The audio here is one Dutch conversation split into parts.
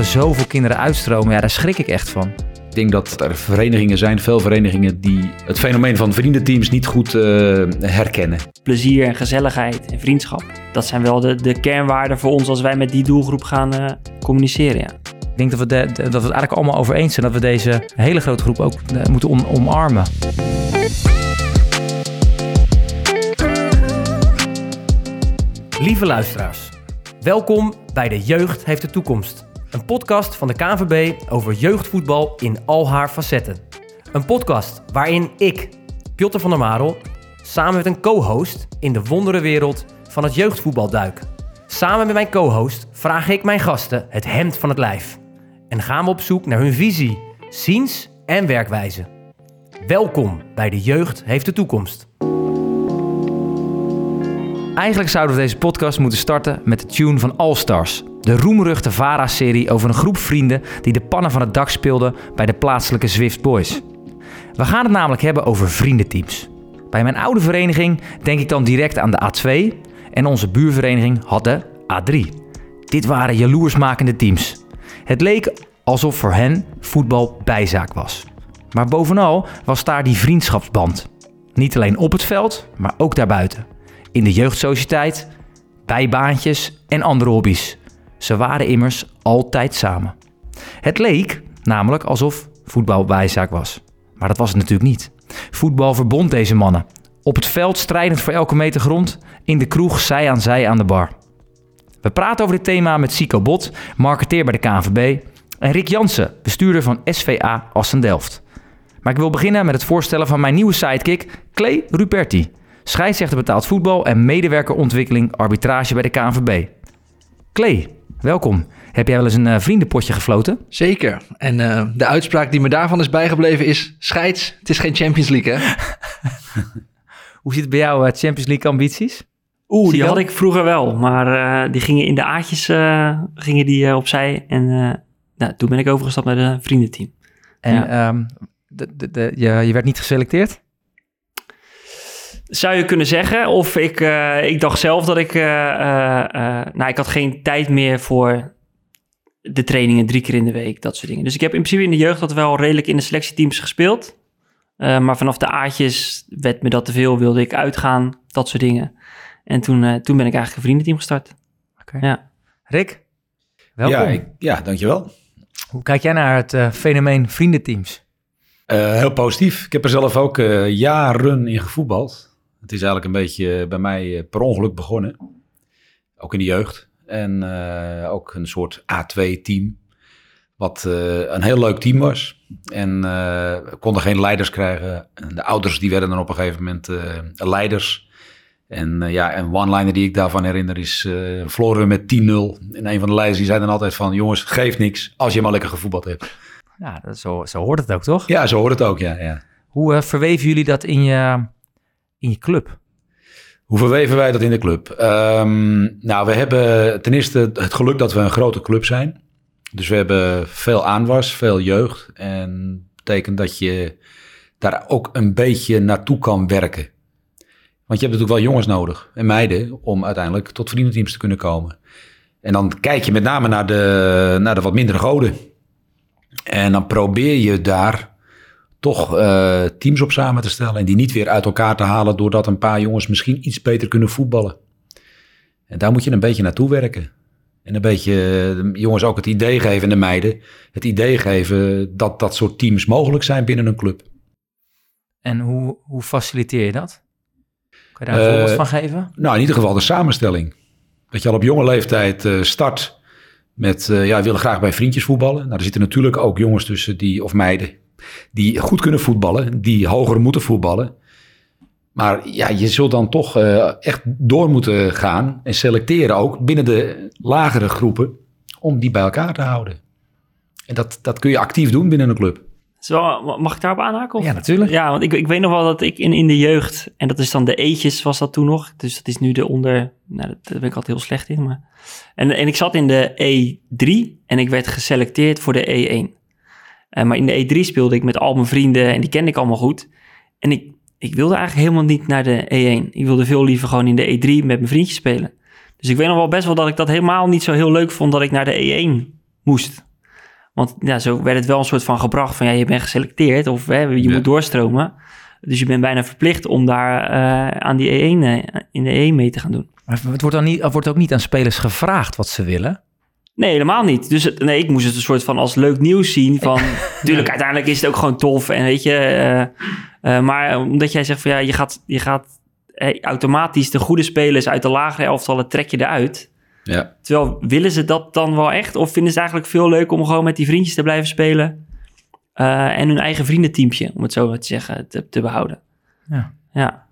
er zoveel kinderen uitstromen, ja, daar schrik ik echt van. Ik denk dat er verenigingen zijn, veel verenigingen, die het fenomeen van vriendenteams niet goed uh, herkennen. Plezier en gezelligheid en vriendschap. Dat zijn wel de, de kernwaarden voor ons als wij met die doelgroep gaan uh, communiceren. Ja. Ik denk dat we, de, dat we het eigenlijk allemaal over eens zijn dat we deze hele grote groep ook uh, moeten om, omarmen. Lieve luisteraars, welkom bij De Jeugd heeft de toekomst. Een podcast van de KNVB over jeugdvoetbal in al haar facetten. Een podcast waarin ik, Piotr van der Marel, samen met een co-host in de wonderenwereld van het jeugdvoetbal duik. Samen met mijn co-host vraag ik mijn gasten het hemd van het lijf. En gaan we op zoek naar hun visie, ziens en werkwijze. Welkom bij De Jeugd heeft de toekomst. Eigenlijk zouden we deze podcast moeten starten met de tune van All Stars. De roemruchte VARA-serie over een groep vrienden die de pannen van het dak speelden bij de plaatselijke Zwift Boys. We gaan het namelijk hebben over vriendenteams. Bij mijn oude vereniging denk ik dan direct aan de A2 en onze buurvereniging had de A3. Dit waren jaloersmakende teams. Het leek alsof voor hen voetbal bijzaak was. Maar bovenal was daar die vriendschapsband. Niet alleen op het veld, maar ook daarbuiten in de jeugdsociëteit, bijbaantjes en andere hobby's. Ze waren immers altijd samen. Het leek namelijk alsof voetbal bijzaak was. Maar dat was het natuurlijk niet. Voetbal verbond deze mannen. Op het veld strijdend voor elke meter grond, in de kroeg zij aan zij aan de bar. We praten over dit thema met Sico Bot, marketeer bij de KNVB, en Rick Jansen, bestuurder van SVA Assen-Delft. Maar ik wil beginnen met het voorstellen van mijn nieuwe sidekick, Clay Ruperti scheidsrechter betaald voetbal en medewerkerontwikkeling arbitrage bij de KNVB. Klee, welkom. Heb jij wel eens een uh, vriendenpotje gefloten? Zeker. En uh, de uitspraak die me daarvan is bijgebleven is... scheids, het is geen Champions League, hè? Hoe zit het bij jou, uh, Champions League ambities? Oeh, die had ik vroeger wel. Maar die gingen in de aatjes gingen die, opzij. En nou, toen ben ik overgestapt naar de vriendenteam. En ja. um, de, de, de, je, je werd niet geselecteerd? Zou je kunnen zeggen. Of ik, uh, ik dacht zelf dat ik... Uh, nou, ik had geen tijd meer voor de trainingen drie keer in de week. Dat soort dingen. Dus ik heb in principe in de jeugd dat wel redelijk in de selectieteams gespeeld. maar vanaf de aardjes werd me dat te veel. Wilde ik uitgaan. Dat soort dingen. En toen, toen ben ik eigenlijk een vriendenteam gestart. Oké. Ja. Rick, welkom. Ja, ik, ja, dankjewel. Hoe kijk jij naar het fenomeen vriendenteams? heel positief. Ik heb er zelf ook jaren in gevoetbald. Het is eigenlijk een beetje bij mij eh, per ongeluk begonnen. Ook in de jeugd. En uh, ook een soort A2-team. Wat uh, een heel leuk team was. En uh, konden geen leiders krijgen. En de ouders die werden dan op een gegeven moment leiders. En ja, een one-liner die ik daarvan herinner is... verloren we met 10-0. En een van de leiders die zei dan altijd van... jongens, geef niks als je maar lekker gevoetbald hebt. Ja, zo, zo hoort het ook, toch? Ja, zo hoort het ook, ja. ja. Hoe verweven jullie dat in je in je club? Hoe verweven wij dat in de club? Um, nou, we hebben ten eerste het geluk dat we een grote club zijn. Dus we hebben veel aanwas, veel jeugd. En dat betekent dat je daar ook een beetje naartoe kan werken. Want je hebt natuurlijk wel jongens nodig en meiden om uiteindelijk tot vriendenteams te kunnen komen. En dan kijk je met name naar de, naar de wat mindere goden. En dan probeer je daar toch uh, teams op samen te stellen. En die niet weer uit elkaar te halen doordat een paar jongens misschien iets beter kunnen voetballen. En daar moet je een beetje naartoe werken. En een beetje de jongens ook het idee geven, en de meiden, het idee geven dat dat soort teams mogelijk zijn binnen een club. En hoe, hoe faciliteer je dat? Kan je daar een uh, voorbeeld van geven? Nou, in ieder geval de samenstelling. Dat je al op jonge leeftijd uh, start met, ja, willen graag bij vriendjes voetballen. Nou, er zitten natuurlijk ook jongens tussen die, of meiden, die goed kunnen voetballen, die hoger moeten voetballen. Maar ja, je zult dan toch uh, echt door moeten gaan en selecteren ook binnen de lagere groepen om die bij elkaar te houden. En dat, dat kun je actief doen binnen een club. Zo, mag ik daarop aanhaken? Of? Ja, natuurlijk. Ja, want ik, ik weet nog wel dat ik in, in de jeugd, en dat is dan de eetjes was dat toen nog. Dus dat is nu de onder, nou, daar ben ik altijd heel slecht in. Maar, en, en ik zat in de E3 en ik werd geselecteerd voor de E1. Uh, maar in de E3 speelde ik met al mijn vrienden en die kende ik allemaal goed. En ik, ik wilde eigenlijk helemaal niet naar de E1. Ik wilde veel liever gewoon in de E3 met mijn vriendjes spelen. Dus ik weet nog wel best wel dat ik dat helemaal niet zo heel leuk vond dat ik naar de E1 moest. Want ja, zo werd het wel een soort van gebracht van ja, je bent geselecteerd of hè, je Ja. moet doorstromen. Dus je bent bijna verplicht om daar eh, aan die E1 eh, in de E1 mee te gaan doen. Maar het wordt, dan niet, het wordt ook niet aan spelers gevraagd wat ze willen. Nee, helemaal niet. Dus het- nee, ik moest het een soort van als leuk nieuws zien. Van, Tuurlijk, uiteindelijk is het ook gewoon tof. En weet je, eh, eh, maar omdat jij zegt van ja, je gaat, je gaat eh, automatisch de goede spelers uit de lagere elftallen trek je eruit. Ja. Terwijl, willen ze dat dan wel echt? Of vinden ze het eigenlijk veel leuk om gewoon met die vriendjes te blijven spelen? en hun eigen vriendenteampje, om het zo maar te zeggen, te, te behouden. Ja. Ja,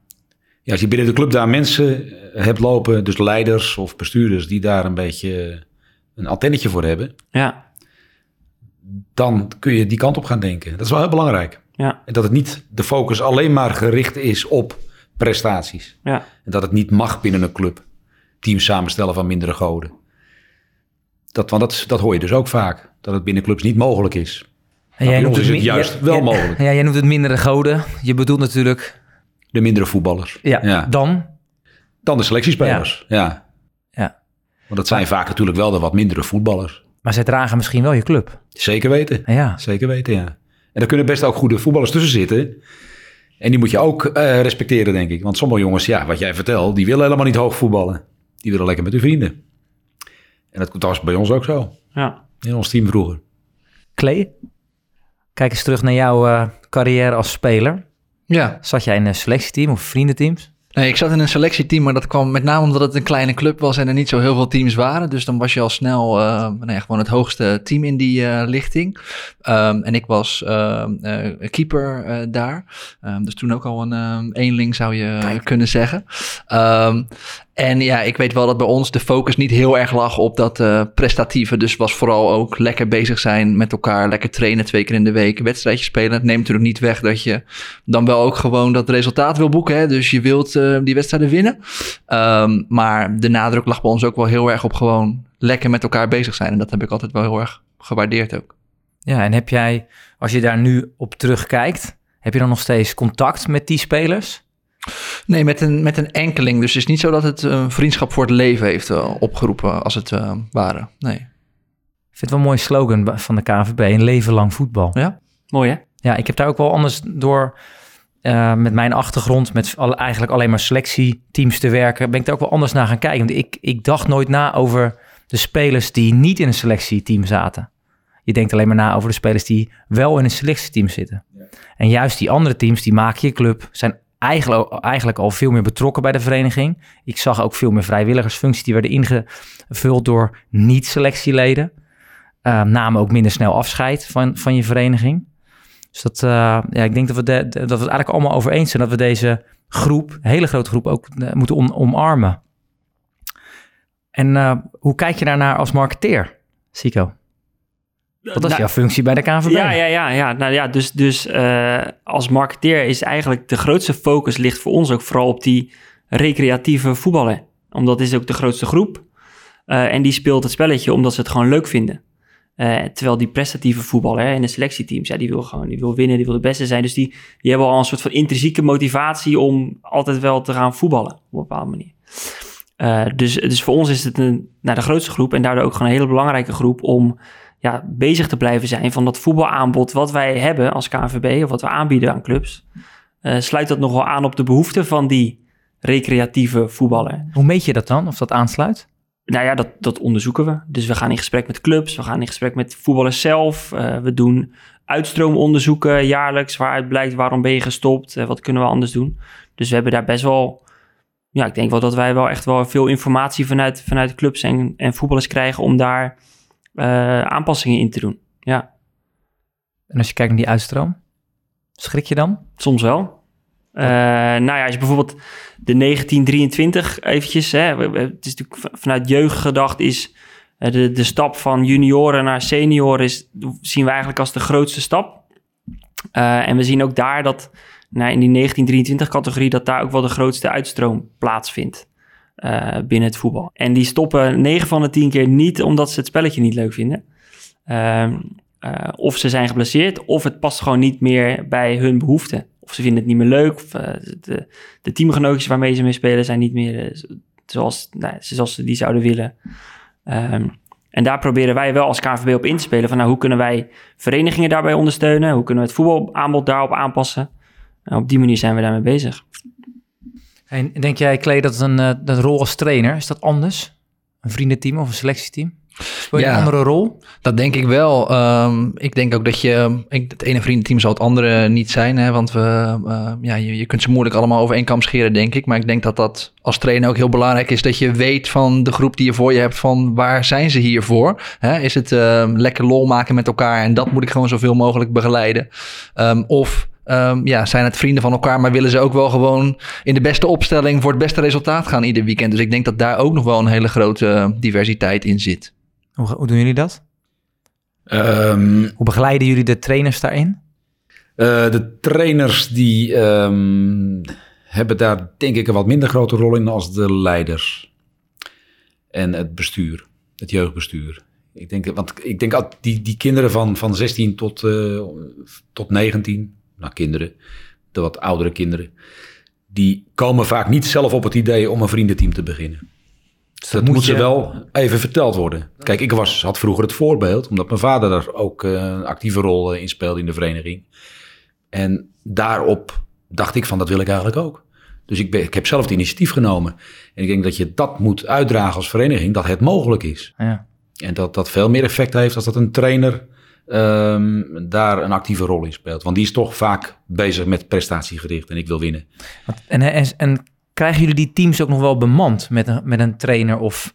Ja, als je binnen de club daar mensen hebt lopen, dus leiders of bestuurders die daar een beetje een antennetje voor hebben, ja, dan kun je die kant op gaan denken. Dat is wel heel belangrijk. ja, En dat het niet de focus alleen maar gericht is op prestaties. ja. En dat het niet mag binnen een club. Teams samenstellen van mindere goden. Dat, want dat, dat hoor je dus ook vaak. Dat het binnen clubs niet mogelijk is. En bij ons is het juist ja, wel ja, mogelijk. Ja, jij noemt het mindere goden. Je bedoelt natuurlijk, De mindere voetballers. ja, dan. Dan de selectiespelers. Ja. Want dat zijn vaak natuurlijk wel de wat mindere voetballers. Maar zij dragen misschien wel je club. Zeker weten. Ja, Zeker weten, ja. En daar kunnen best ook goede voetballers tussen zitten. En die moet je ook eh, respecteren, denk ik. Want sommige jongens, ja, wat jij vertelt, die willen helemaal niet hoog voetballen. Die willen lekker met hun vrienden. En dat was bij ons ook zo. ja. In ons team vroeger. Klee, kijk eens terug naar jouw eh, carrière als speler. Ja, Zat jij in een selectieteam of vriendenteams? Nee, ik zat in een selectieteam, maar dat kwam met name omdat het een kleine club was en er niet zo heel veel teams waren. Dus dan was je al snel eh, nou ja, gewoon het hoogste team in die eh, lichting. Ehm, en ik was ehm, eh, keeper eh, daar. Ehm, dus toen ook al een ehm, eenling zou je kunnen zeggen. Ehm, en ja, ik weet wel dat bij ons de focus niet heel erg lag op dat prestatieve. Dus was vooral ook lekker bezig zijn met elkaar. Lekker trainen twee keer in de week. Wedstrijdjes spelen. Het neemt natuurlijk niet weg dat je dan wel ook gewoon dat resultaat wil boeken. Hè? Dus je wilt eh, die wedstrijden winnen. Ehm, maar de nadruk lag bij ons ook wel heel erg op gewoon lekker met elkaar bezig zijn. En dat heb ik altijd wel heel erg gewaardeerd ook. Ja, en heb jij, als je daar nu op terugkijkt, heb je dan nog steeds contact met die spelers? Nee, met een, met een enkeling. Dus het is niet zo dat het een vriendschap voor het leven heeft eh, opgeroepen als het eh, waren. Nee. Ik vind het wel een mooie slogan van de KNVB, een leven lang voetbal. Ja? Mooi hè? Ja, ik heb daar ook wel anders door, eh, met mijn achtergrond, met eigenlijk alleen maar selectieteams te werken, ben ik daar ook wel anders naar gaan kijken. Want ik, ik dacht nooit na over de spelers die niet in een selectieteam zaten. Je denkt alleen maar na over de spelers die wel in een selectieteam zitten. En juist die andere teams, die maken je club, zijn eigenlijk, eigenlijk al veel meer betrokken bij de vereniging. Ik zag ook veel meer vrijwilligersfuncties die werden ingevuld door niet-selectieleden. Eh, namen ook minder snel afscheid van, van je vereniging. Dus dat, eh, ja, ik denk dat we, de, dat we het eigenlijk allemaal over eens zijn dat we deze groep, hele grote groep, ook eh, moeten om- omarmen. En eh, hoe kijk je daarnaar als marketeer, Sico? Wat is Nou, jouw functie bij de KNVB? Ja, ja, ja, ja. Nou ja, dus, dus als marketeer is eigenlijk de grootste focus ligt voor ons ook vooral op die recreatieve voetballen. Omdat is ook de grootste groep. En die speelt het spelletje omdat ze het gewoon leuk vinden. Eh, terwijl die prestatieve voetballer hè, in de selectieteams, ja, die wil gewoon die wil winnen, die wil de beste zijn. Dus die, die hebben al een soort van intrinsieke motivatie om altijd wel te gaan voetballen op een bepaalde manier. Eh, dus, dus voor ons is het een, nou, de grootste groep en daardoor ook gewoon een hele belangrijke groep om ja, bezig te blijven zijn van dat voetbalaanbod wat wij hebben als KNVB of wat we aanbieden aan clubs. eh, sluit dat nog wel aan op de behoeften van die recreatieve voetballer? Hoe meet je dat dan, of dat aansluit? Nou ja, dat, dat onderzoeken we. Dus we gaan in gesprek met clubs, we gaan in gesprek met voetballers zelf. eh, we doen uitstroomonderzoeken jaarlijks waaruit blijkt waarom ben je gestopt, eh, wat kunnen we anders doen. Dus we hebben daar best wel, ja, ik denk wel dat wij wel echt wel veel informatie vanuit, vanuit clubs en, en voetballers krijgen om daar eh, aanpassingen in te doen. Ja, En als je kijkt naar die uitstroom, schrik je dan? soms wel. Eh, nou ja, als je bijvoorbeeld de 1923 eventjes, hè, het is natuurlijk vanuit jeugd gedacht, is eh, de, de stap van junioren naar senioren is, zien we eigenlijk als de grootste stap. Eh, en we zien ook daar dat, nou, in die 1923 categorie, dat daar ook wel de grootste uitstroom plaatsvindt binnen het voetbal. En die stoppen 9 van de 10 keer niet omdat ze het spelletje niet leuk vinden. Ehm, eh, of ze zijn geblesseerd, of het past gewoon niet meer bij hun behoeften. Of ze vinden het niet meer leuk, of eh, de, de teamgenootjes waarmee ze mee spelen zijn niet meer eh, zoals, nou, zoals ze die zouden willen. Ehm, En daar proberen wij wel als KNVB op in te spelen. Van nou, hoe kunnen wij verenigingen daarbij ondersteunen? Hoe kunnen we het voetbalaanbod daarop aanpassen? En op die manier zijn we daarmee bezig. En denk jij, Klee, dat een, uh, dat rol als trainer, is dat anders? Een vriendenteam of een selectieteam? Speel je Ja. een andere rol? Dat denk ik wel. Ehm, ik denk ook dat je... Ik, het ene vriendenteam zal het andere niet zijn. Hè, want we, eh, ja, je, je kunt ze moeilijk allemaal over één kam scheren, denk ik. Maar ik denk dat dat als trainer ook heel belangrijk is... dat je weet van de groep die je voor je hebt... van waar zijn ze hier voor? Hè, is het ehm, lekker lol maken met elkaar... en dat moet ik gewoon zoveel mogelijk begeleiden? Ehm, of... ehm, ja, zijn het vrienden van elkaar, maar willen ze ook wel gewoon in de beste opstelling voor het beste resultaat gaan ieder weekend. Dus ik denk dat daar ook nog wel een hele grote eh, diversiteit in zit. Hoe, hoe doen jullie dat? Ehm, Hoe begeleiden jullie de trainers daarin? Eh, de trainers die ehm, hebben daar denk ik een wat minder grote rol in als de leiders. En het bestuur, het jeugdbestuur. Ik denk, want ik denk dat die, die kinderen van, van 16 tot, eh, tot 19, nou kinderen, de wat oudere kinderen, die komen vaak niet zelf op het idee om een vriendenteam te beginnen. Dus Dat moet, ze wel even verteld worden. Kijk, ik was, had vroeger het voorbeeld, omdat mijn vader daar ook eh, een actieve rol eh, in speelde in de vereniging. En daarop dacht ik van, dat wil ik eigenlijk ook. Dus ik, ben, ik heb zelf het initiatief genomen. En ik denk dat je dat moet uitdragen als vereniging, dat het mogelijk is. Ja. En dat dat veel meer effect heeft als dat een trainer ehm, daar een actieve rol in speelt. Want die is toch vaak bezig met prestatiegericht en ik wil winnen. En, en, en krijgen jullie die teams ook nog wel bemand met een, met een trainer of,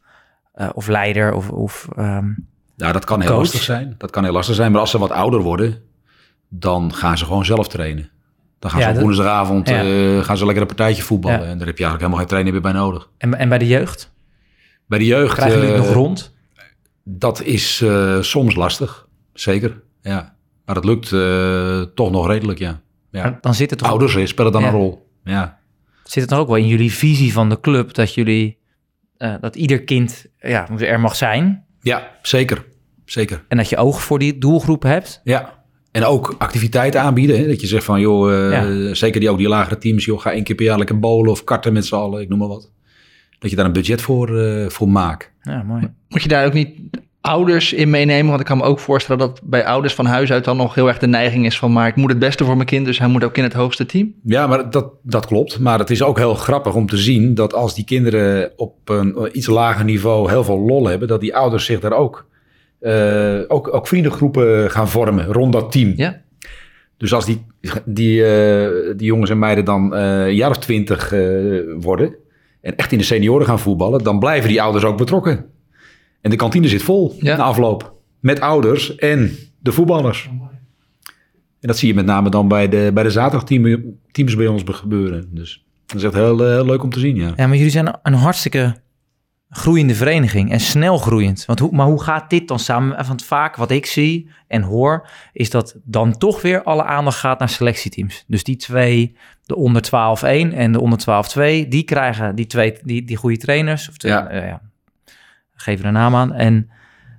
eh, of leider? Of, of, ehm, Nou, dat kan heel Coach? lastig zijn. Dat kan heel lastig zijn. Maar als ze wat ouder worden, dan gaan ze gewoon zelf trainen. Dan gaan Ja, ze op dat- woensdagavond ja. eh, gaan ze lekker een partijtje voetballen. Ja. En daar heb je eigenlijk helemaal geen trainer meer bij nodig. en, en bij de jeugd? Bij de jeugd, Krijgen jullie het eh, nog rond? dat is soms lastig. Zeker, ja. Maar het lukt toch nog redelijk, ja. ja. Dan- Dan zit het, toch, Ouders spelen dan Ja. een rol. Ja. Zit het toch ook wel in jullie visie van de club dat jullie eh, dat ieder kind ja, er mag zijn ja, zeker. Zeker. en dat je oog voor die doelgroep hebt? Ja. En ook activiteiten aanbieden. Hè? Dat je zegt van, joh, eh, zeker die, ook die lagere teams, joh, ga één keer per jaar lekker bowlen of karten met z'n allen, ik noem maar wat. Dat je daar een budget voor, eh, voor maakt. Ja, mooi. Moet je daar ook niet ouders in meenemen? Want ik kan me ook voorstellen dat bij ouders van huis uit dan nog heel erg de neiging is van... maar ik moet het beste voor mijn kind, dus hij moet ook in het hoogste team. Ja, maar dat, dat klopt. Maar het is ook heel grappig om te zien dat als die kinderen op een iets lager niveau heel veel lol hebben, dat die ouders zich daar ook, eh, ook, ook vriendengroepen gaan vormen rond dat team. Ja. Dus als die, die, eh, die jongens en meiden dan eh, een jaar of twintig eh, worden en echt in de senioren gaan voetballen, dan blijven die ouders ook betrokken. En de kantine zit vol Ja. na afloop. Met ouders en de voetballers. En dat zie je met name dan bij de, bij de zaterdagteams bij ons gebeuren. Dus dat is echt heel, eh, heel leuk om te zien, ja. Ja, maar jullie zijn een hartstikke groeiende vereniging en snel groeiend. Want hoe, maar hoe gaat dit dan samen? Want vaak wat ik zie en hoor, is dat dan toch weer alle aandacht gaat naar selectieteams. Dus die twee, de onder 12-1 en de onder 12-2, die krijgen die twee, die, die goede trainers. Of de, Ja. eh, ja, geef er een naam aan. En,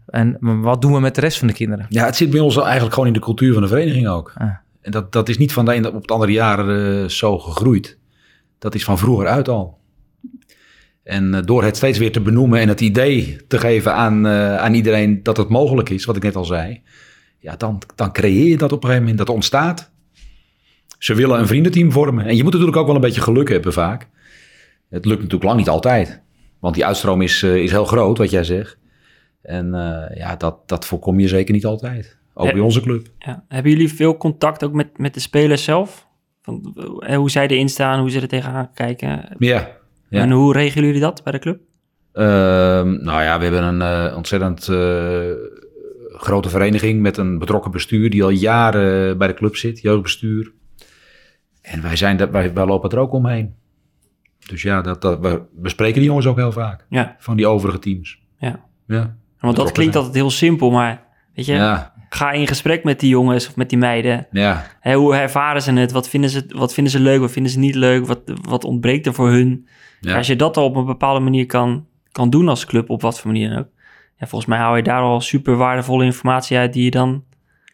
en wat doen we met de rest van de kinderen? Ja, het zit bij ons eigenlijk gewoon in de cultuur van de vereniging ook. Ah. En dat, dat is niet van de ene op het andere jaar eh, zo gegroeid. Dat is van vroeger uit al. En eh, door het steeds weer te benoemen en het idee te geven aan, eh, aan iedereen dat het mogelijk is, wat ik net al zei. Ja, dan, dan creëer je dat op een gegeven moment. Dat ontstaat. Ze willen een vriendenteam vormen. En je moet natuurlijk ook wel een beetje geluk hebben vaak. Het lukt natuurlijk lang niet altijd. Want die uitstroom is, eh, is heel groot, wat jij zegt. En eh, ja, dat, dat voorkom je zeker niet altijd. Ook bij onze club. Ja. Hebben jullie veel contact ook met, met de spelers zelf? Van, eh, hoe zij erin staan, hoe ze er tegenaan kijken? Ja. Ja. En hoe regelen jullie dat bij de club? Ehm, nou ja, we hebben een ontzettend grote vereniging met een betrokken bestuur die al jaren bij de club zit, jeugdbestuur. En wij, zijn dat, wij, wij lopen er ook omheen. Dus ja, dat, dat, we bespreken die jongens ook heel vaak, Ja, van die overige teams. ja. Ja, Want dat Betrokken klinkt altijd heel simpel, maar weet je, ja, ga in gesprek met die jongens of met die meiden. ja. Hè, hoe ervaren ze het? Wat vinden ze, wat vinden ze leuk? Wat vinden ze niet leuk? Wat, wat ontbreekt er voor hun? ja. Als je dat al op een bepaalde manier kan, kan doen als club, op wat voor manier dan ook. Ja, volgens mij haal je daar al super waardevolle informatie uit die je dan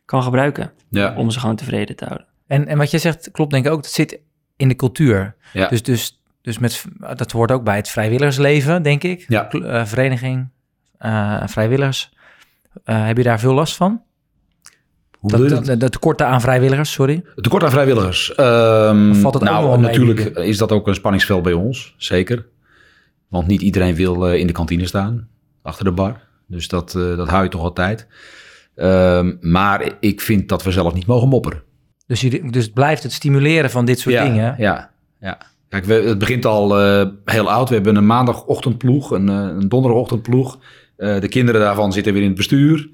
kan gebruiken ja. om ze gewoon tevreden te houden. En, en wat jij zegt klopt denk ik ook, dat zit in de cultuur. Ja. Dus, dus, dus met, dat hoort ook bij het vrijwilligersleven, denk ik. Ja. Eh, vereniging, eh, vrijwilligers. Eh, heb je daar veel last van? Hoe dat, dat? tekorten aan vrijwilligers, sorry. Het tekort aan vrijwilligers. Ehm, valt het nou, mee, natuurlijk is dat ook een spanningsveld bij ons, zeker. Want niet iedereen wil in de kantine staan, achter de bar. Dus dat, dat hou je toch altijd. Ehm, maar ik vind dat we zelf niet mogen mopperen. Dus, je, dus het blijft het stimuleren van dit soort ja, dingen. Ja, ja. Kijk, we, het begint al eh, heel oud. We hebben een maandagochtendploeg, een, eh, een donderdagochtendploeg. Eh, de kinderen daarvan zitten weer in het bestuur.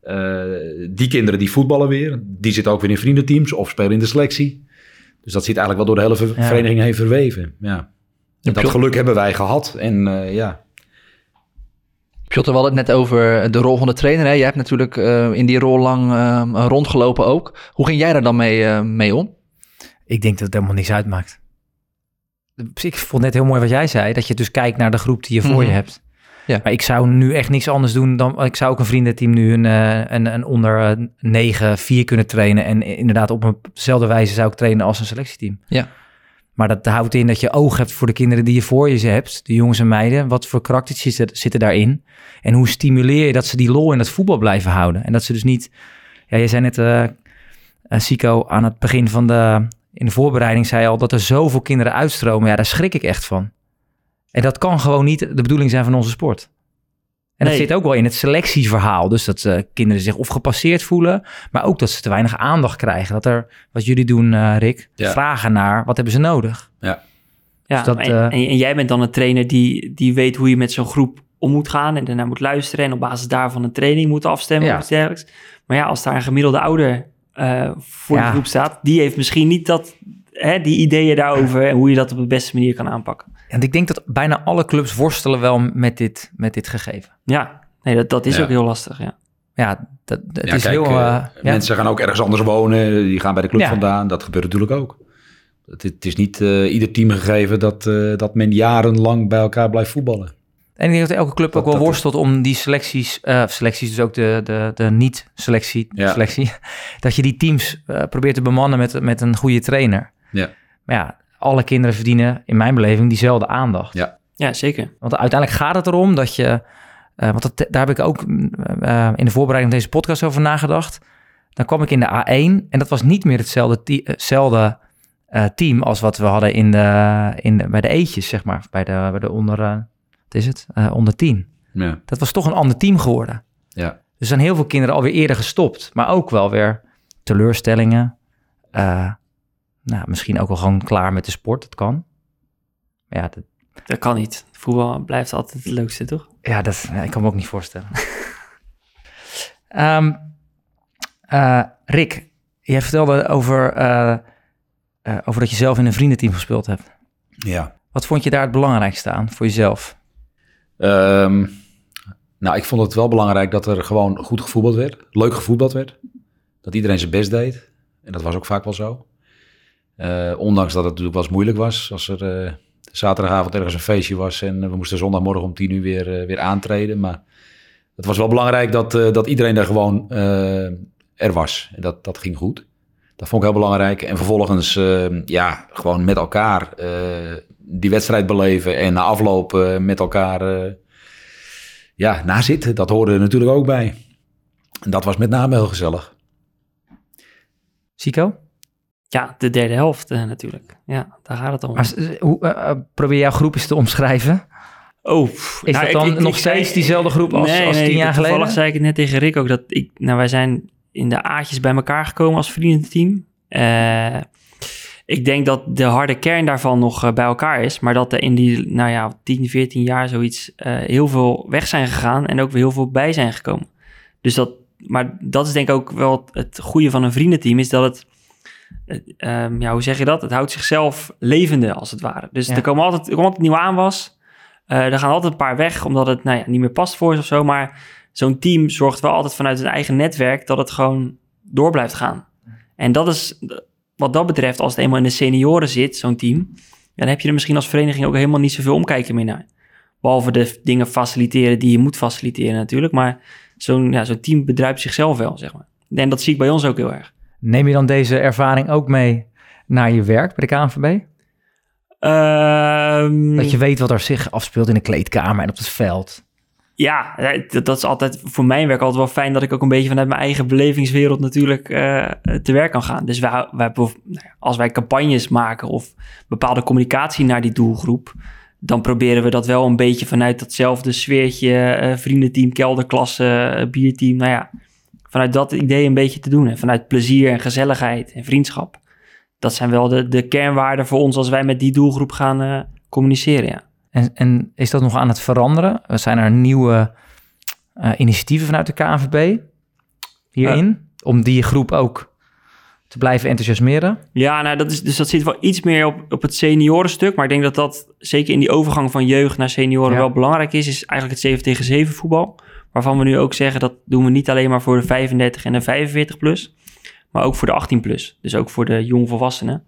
Eh, die kinderen die voetballen weer. Die zitten ook weer in vriendenteams of spelen in de selectie. Dus dat zit eigenlijk wel door de hele ver- Ja. vereniging heen verweven. Ja. Dat geluk hebben wij gehad. En eh, ja, Piotr, we hadden het net over de rol van de trainer. Hè? Jij hebt natuurlijk eh, in die rol lang eh, rondgelopen ook. Hoe ging jij daar dan mee, eh, mee om? Ik denk dat het helemaal niks uitmaakt. Ik vond net heel mooi wat jij zei, dat je dus kijkt naar de groep die je voor Mhm. je hebt. Ja. Maar ik zou nu echt niks anders doen dan... Ik zou ook een vriendenteam nu een, eh, een, een onder eh, 9, 4 kunnen trainen. En inderdaad op eenzelfde wijze zou ik trainen als een selectieteam. Ja. Maar dat houdt in dat je oog hebt voor de kinderen die je voor je hebt. De jongens en meiden. Wat voor karakters zitten, daarin? En hoe stimuleer je dat ze die lol in het voetbal blijven houden? En dat ze dus niet... Ja, je zei net, eh eh, Sico, aan het begin van de... In de voorbereiding zei al dat er zoveel kinderen uitstromen. Ja, daar schrik ik echt van. En dat kan gewoon niet de bedoeling zijn van onze sport. En dat Nee. zit ook wel in het selectieverhaal. Dus dat eh, kinderen zich of gepasseerd voelen, maar ook dat ze te weinig aandacht krijgen. Dat er, wat jullie doen, eh, Rick, Ja. vragen naar wat hebben ze nodig. Ja, Dus dat, en, eh, en, en jij bent dan een trainer die, die weet hoe je met zo'n groep om moet gaan en daarna moet luisteren en op basis daarvan een training moet afstemmen Ja. of iets dergelijks. Maar ja, als daar een gemiddelde ouder eh, voor Ja. de groep staat, die heeft misschien niet dat, hè, die ideeën daarover en hoe je dat op de beste manier kan aanpakken. En ik denk dat bijna alle clubs worstelen wel met dit, met dit gegeven. Ja, nee, dat, dat is Ja. ook heel lastig, ja. Ja, dat, dat ja is kijk, heel... eh, eh, ja. mensen gaan ook ergens anders wonen. Die gaan bij de club Ja. vandaan. Dat gebeurt natuurlijk ook. Het, het is niet eh, ieder team gegeven dat, eh, dat men jarenlang bij elkaar blijft voetballen. En ik denk dat elke club ook wel worstelt om die selecties, eh, selecties dus ook de, de, de niet-selectie, Ja. selectie, dat je die teams eh, probeert te bemannen met, met een goede trainer. Ja. Maar ja, alle kinderen verdienen in mijn beleving diezelfde aandacht. Ja. Ja, zeker. Want uiteindelijk gaat het erom dat je, eh, want dat, daar heb ik ook mm, eh, in de voorbereiding van deze podcast over nagedacht. Dan kwam ik in de A1 en dat was niet meer hetzelfde, eh, team als wat we hadden in de, in de, bij de eetjes, zeg maar, bij de, bij de onder, wat is het, Eh, onder 10 Ja. dat was toch een ander team geworden. Ja. Dus er zijn heel veel kinderen alweer eerder gestopt. Maar ook wel weer teleurstellingen. Eh, nou, misschien ook wel gewoon klaar met de sport. Dat kan. Maar Ja, dat, Dat kan niet. Voetbal blijft altijd het leukste, toch? ja, dat, ja, ik kan me ook niet voorstellen. Ehm, eh, Rick, jij vertelde over, eh, eh, over dat je zelf in een vriendenteam gespeeld hebt. ja. Wat vond je daar het belangrijkste aan voor jezelf? Ehm, nou, ik vond het wel belangrijk dat er gewoon goed gevoetbald werd. Leuk gevoetbald werd. Dat iedereen zijn best deed. En dat was ook vaak wel zo. Eh, ondanks dat het natuurlijk wel eens moeilijk was. Als er eh, zaterdagavond ergens een feestje was en we moesten zondagmorgen om tien uur weer, eh, weer aantreden. Maar het was wel belangrijk dat, eh, dat iedereen er gewoon eh, er was. En dat, dat ging goed. Dat vond ik heel belangrijk. En vervolgens, eh, ja, gewoon met elkaar eh, die wedstrijd beleven. En na afloop eh, met elkaar eh, ja, nazitten. Dat hoorde er natuurlijk ook bij. En dat was met name heel gezellig. Sico? Ja, de derde helft natuurlijk. Ja, daar gaat het om. Hoe, probeer jouw groep eens te omschrijven. Oh, Is dat dan nog steeds diezelfde groep als- als tien jaar Toevallig geleden? zei ik het net tegen Rick ook dat ik, nou, wij zijn in de A'tjes bij elkaar gekomen als vriendenteam. Eh ik denk dat de harde kern daarvan nog eh, bij elkaar is, maar dat er in die, nou ja, 10, 14 jaar zoiets eh, heel veel weg zijn gegaan en ook weer heel veel bij zijn gekomen. Dus dat, maar dat is denk ik ook wel het goede van een vriendenteam, is dat het, ehm, ja, hoe zeg je dat? Het houdt zichzelf levende als het ware. Dus Ja. er komen altijd, er komt altijd nieuw aanwas. Eh er gaan altijd een paar weg, omdat het nou ja, niet meer past voor ze of zo. Maar zo'n team zorgt wel altijd vanuit zijn eigen netwerk dat het gewoon door blijft gaan. En dat is wat dat betreft, als het eenmaal in de senioren zit, zo'n team, dan heb je er misschien als vereniging ook helemaal niet zoveel omkijken meer naar. Behalve de dingen faciliteren die je moet faciliteren natuurlijk. Maar zo'n ja, zo'n team bedruipt zichzelf wel, zeg maar. En dat zie ik bij ons ook heel erg. Neem je dan deze ervaring ook mee naar je werk bij de KNVB? Ehm, Dat je weet wat er zich afspeelt in de kleedkamer en op het veld. Ja, dat, is altijd voor mijn werk altijd wel fijn dat ik ook een beetje vanuit mijn eigen belevingswereld natuurlijk eh, te werk kan gaan. Dus wij, wij, nou als wij campagnes maken of bepaalde communicatie naar die doelgroep, dan proberen we dat wel een beetje vanuit datzelfde sfeertje, uh, vriendenteam, kelderklasse, uh, bierteam, nou ja, vanuit dat idee een beetje te doen. En vanuit plezier en gezelligheid en vriendschap. Dat zijn wel de, de kernwaarden voor ons als wij met die doelgroep gaan communiceren, ja. En, en is dat nog aan het veranderen? Zijn er nieuwe uh, initiatieven vanuit de KNVB hierin? Uh, om die groep ook te blijven enthousiasmeren? Ja, nou, dat is, dus dat zit wel iets meer op, op het seniorenstuk. Maar ik denk dat dat zeker in die overgang van jeugd naar senioren ja. wel belangrijk is. Is eigenlijk het 7 tegen 7 voetbal. Waarvan we nu ook zeggen dat doen we niet alleen maar voor de 35 en de 45 plus. Maar ook voor de 18 plus. Dus ook voor de jongvolwassenen.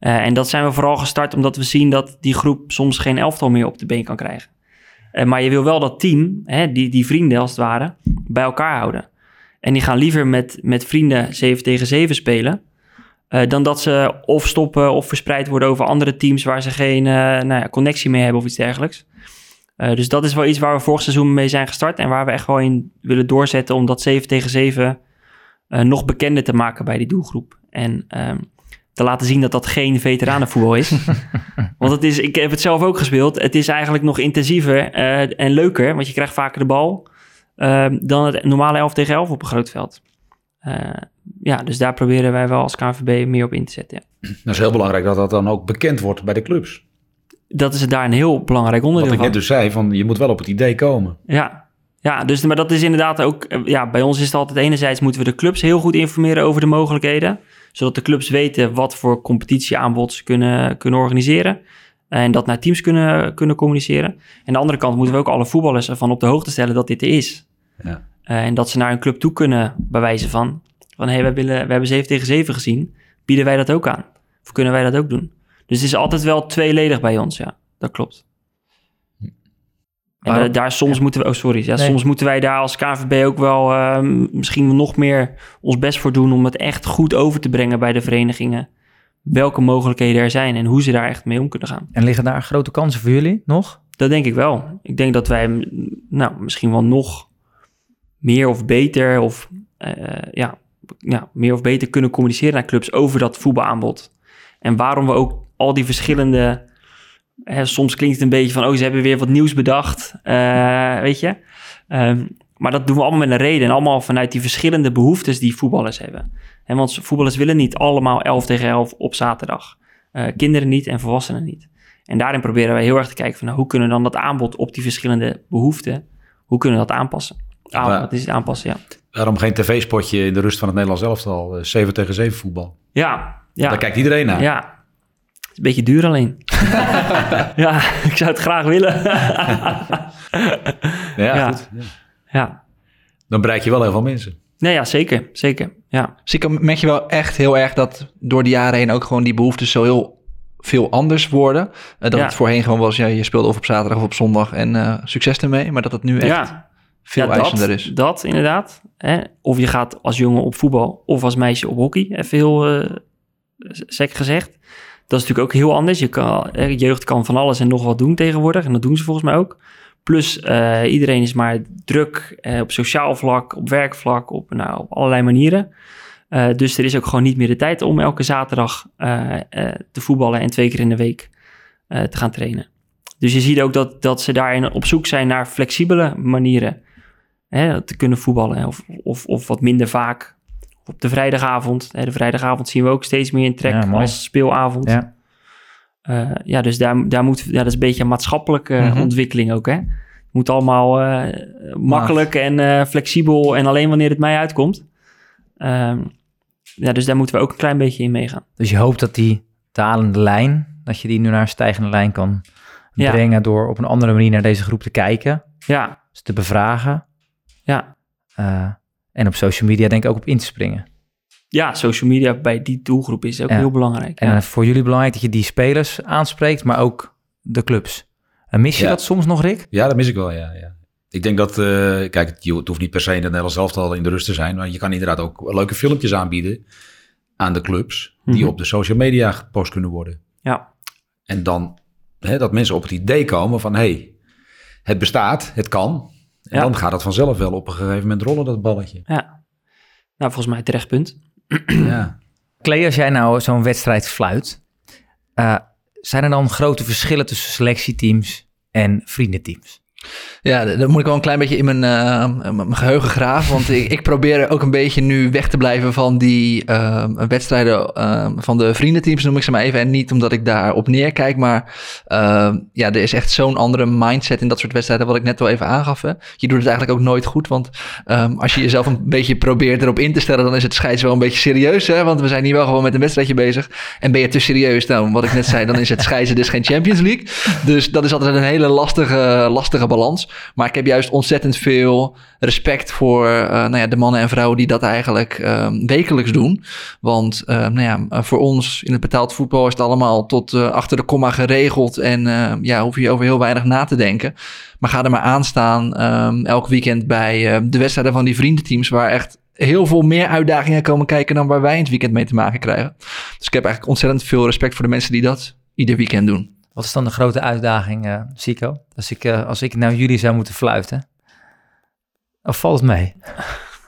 Uh, en dat zijn we vooral gestart omdat we zien dat die groep soms geen elftal meer op de been kan krijgen. Uh, maar je wil wel dat team, hè, die, die vrienden als het ware, bij elkaar houden. En die gaan liever met, met vrienden 7 tegen 7 spelen. Uh, dan dat ze of stoppen of verspreid worden over andere teams waar ze geen nou ja, connectie mee hebben of iets dergelijks. dus dat is wel iets waar we vorig seizoen mee zijn gestart. En waar we echt wel in willen doorzetten om dat 7 tegen 7 nog bekender te maken bij die doelgroep. En ehm, te laten zien dat dat geen veteranenvoetbal is. want het is, ik heb het zelf ook gespeeld. Het is eigenlijk nog intensiever uh, en leuker, want je krijgt vaker de bal uh, dan het normale 11 tegen 11 op een groot veld. Uh, ja, dus daar proberen wij wel als KNVB meer op in te zetten. Ja. Dat is heel belangrijk dat dat dan ook bekend wordt bij de clubs. Dat is daar een heel belangrijk onderdeel Wat ik van. net dus zei, van je moet wel op het idee komen. Ja, ja, dus, maar dat is inderdaad ook... Ja, bij ons is het altijd enerzijds moeten we de clubs heel goed informeren over de mogelijkheden zodat de clubs weten wat voor competitieaanbod ze kunnen, kunnen organiseren. En dat naar teams kunnen, kunnen communiceren. En aan de andere kant moeten we ook alle voetballers ervan op de hoogte stellen dat dit er is. Ja. Uh, en dat ze naar een club toe kunnen bewijzen van... van hé, hey, wij, willen, we hebben 7 tegen 7 gezien. Bieden wij dat ook aan? Of kunnen wij dat ook doen? Dus het is altijd wel tweeledig bij ons, ja. Dat klopt. En uh, daar soms ja. moeten we, oh sorry, ja, nee. soms moeten wij daar als KVB ook wel uh, misschien nog meer ons best voor doen om het echt goed over te brengen bij de verenigingen. Welke mogelijkheden er zijn en hoe ze daar echt mee om kunnen gaan. En liggen daar grote kansen voor jullie nog? Dat denk ik wel. Ik denk dat wij nou, misschien wel nog meer of beter of uh, ja, ja, meer of beter kunnen communiceren naar clubs over dat voetbalaanbod. En waarom we ook al die verschillende Hè, soms klinkt het een beetje van, oh, ze hebben weer wat nieuws bedacht, uh, weet je. Um, maar dat doen we allemaal met een reden en allemaal vanuit die verschillende behoeftes die voetballers hebben. En want voetballers willen niet allemaal 11 tegen 11 op zaterdag. Uh, kinderen niet en volwassenen niet. En daarin proberen wij heel erg te kijken van, nou, hoe kunnen we dan dat aanbod op die verschillende behoeften, hoe kunnen we dat aanpassen? Ah, wat is het aanpassen, ja. Waarom geen tv-spotje in de rust van het Nederlands elftal, 7 tegen 7 voetbal? Ja, ja. Daar kijkt iedereen naar. Ja, een beetje duur alleen. ja, ik zou het graag willen. ja, ja. Goed. Ja. ja. Dan bereik je wel heel veel mensen. Nee, ja, zeker. Zeker, ja. Zeker merk je wel echt heel erg dat door de jaren heen ook gewoon die behoeftes zo heel veel anders worden. Uh, dat ja. het voorheen gewoon was, ja, je speelde of op zaterdag of op zondag en uh, succes ermee. Maar dat het nu echt ja. veel ja, eisender dat, is. Dat inderdaad. Hè? Of je gaat als jongen op voetbal of als meisje op hockey. Even heel uh, sec gezegd. Dat is natuurlijk ook heel anders. Je kan, jeugd kan van alles en nog wat doen tegenwoordig. En dat doen ze volgens mij ook. Plus, uh, iedereen is maar druk uh, op sociaal vlak, op werkvlak, op, nou, op allerlei manieren. Uh, dus er is ook gewoon niet meer de tijd om elke zaterdag te voetballen en twee keer in de week te gaan trainen. Dus je ziet ook dat, dat ze daarin op zoek zijn naar flexibele manieren hè, te kunnen voetballen. Of, of, of wat minder vaak op de vrijdagavond. Hè, de vrijdagavond zien we ook steeds meer in trek ja, als speelavond. Ja, uh, ja dus daar, daar moet, ja, dat is een beetje een maatschappelijke mm -hmm. ontwikkeling ook. Hè? Het moet allemaal uh, makkelijk en uh, flexibel en alleen wanneer het mij uitkomt. Um, ja, dus daar moeten we ook een klein beetje in meegaan. Dus je hoopt dat die dalende lijn, dat je die nu naar een stijgende lijn kan brengen door op een andere manier naar deze groep te kijken. Ja. Dus te bevragen. Ja. En op social media denk ik ook op in te springen. Ja, social media bij die doelgroep is ook ja. heel belangrijk. En ja. voor jullie belangrijk dat je die spelers aanspreekt, maar ook de clubs. En mis je Ja. dat soms nog, Rick? Ja, dat mis ik wel, ja. ja. Ik denk dat, eh, kijk, het, hoeft niet per se in het Nederlands elftal in de rust te zijn, maar je kan inderdaad ook leuke filmpjes aanbieden aan de clubs, die Mhm. op de social media gepost kunnen worden. Ja, En dan hè, dat mensen op het idee komen van, hé, hey, het bestaat, het kan. En Ja. dan gaat het vanzelf wel op een gegeven moment rollen, dat balletje. Ja. Nou, volgens mij terecht punt. ja. Clay, als jij nou zo'n wedstrijd fluit, eh, zijn er dan grote verschillen tussen selectieteams en vriendenteams? Ja, d- dan moet ik wel een klein beetje in mijn, eh, mijn geheugen graven. Want ik, ik probeer ook een beetje nu weg te blijven van die eh, wedstrijden eh, van de vriendenteams, noem ik ze maar even. En niet omdat ik daar op neerkijk, maar ja, er is echt zo'n andere mindset in dat soort wedstrijden, wat ik net wel even aangaf. Hè. Je doet het eigenlijk ook nooit goed, want ehm, als je jezelf een beetje probeert erop in te stellen, dan is het scheids wel een beetje serieus. Hè? Want we zijn hier wel gewoon met een wedstrijdje bezig. En ben je te serieus, nou, wat ik net zei, dan is het scheidsen dus geen Champions League. Dus dat is altijd een hele lastige, lastige balans. Maar ik heb juist ontzettend veel respect voor eh, nou ja, de mannen en vrouwen die dat eigenlijk ehm, wekelijks doen. Want eh, nou ja, voor ons in het betaald voetbal is het allemaal tot eh, achter de komma geregeld. En eh, ja, hoef je over heel weinig na te denken. Maar ga er maar aan staan ehm, elk weekend bij de wedstrijden van die vriendenteams. Waar echt heel veel meer uitdagingen komen kijken dan waar wij in het weekend mee te maken krijgen. Dus ik heb eigenlijk ontzettend veel respect voor de mensen die dat ieder weekend doen. Wat is dan de grote uitdaging, Sico? Als ik, eh, als ik nou jullie zou moeten fluiten? Of valt het mee?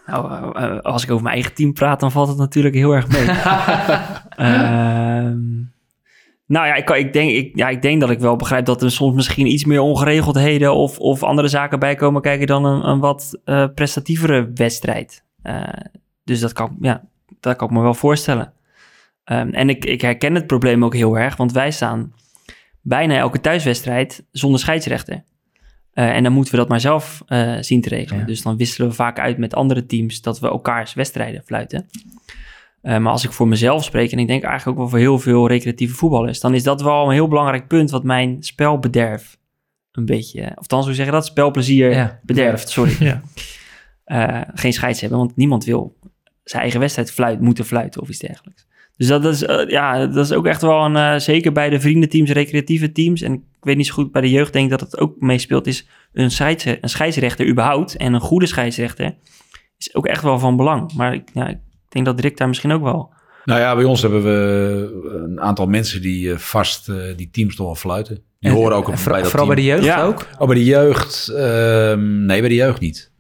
Nou, eh, als ik over mijn eigen team praat, dan valt het natuurlijk heel erg mee. Ehm, nou ja ik, kan- ik denk, ik, ja, ik denk dat ik wel begrijp dat er soms misschien iets meer ongeregeldheden of, of andere zaken bij komen kijken dan een, een wat prestatievere wedstrijd. Dus dat kan, ja, dat kan ik me wel voorstellen. Ehm, en ik, ik herken het probleem ook heel erg, want wij staan bijna elke thuiswedstrijd zonder scheidsrechter. Eh, en dan moeten we dat maar zelf eh, zien te regelen. Ja. Dus dan wisselen we vaak uit met andere teams dat we elkaars wedstrijden fluiten. Eh, maar als ik voor mezelf spreek, en ik denk eigenlijk ook wel voor heel veel recreatieve voetballers, dan is dat wel een heel belangrijk punt wat mijn spelbederf een beetje, of dan zou zeggen dat spelplezier Ja, bederft, sorry. Ja. Geen scheids hebben, want niemand wil zijn eigen wedstrijd fluit, moeten fluiten of iets dergelijks. Dus dat is, eh, ja, dat is ook echt wel een, eh, zeker bij de vriendenteams, recreatieve teams. En ik weet niet zo goed, bij de jeugd denk ik dat het ook meespeelt, is een, scheids, een scheidsrechter überhaupt. En een goede scheidsrechter is ook echt wel van belang. Maar ik, ja, ik denk dat Rick daar misschien ook wel... Nou ja, bij ons hebben we een aantal mensen die eh, vast eh, die teams toch wel fluiten. Die En- horen ook en op, voor- bij dat Vooral bij de jeugd Ja. ook? Oh, bij de jeugd? ehm, nee, bij de jeugd niet.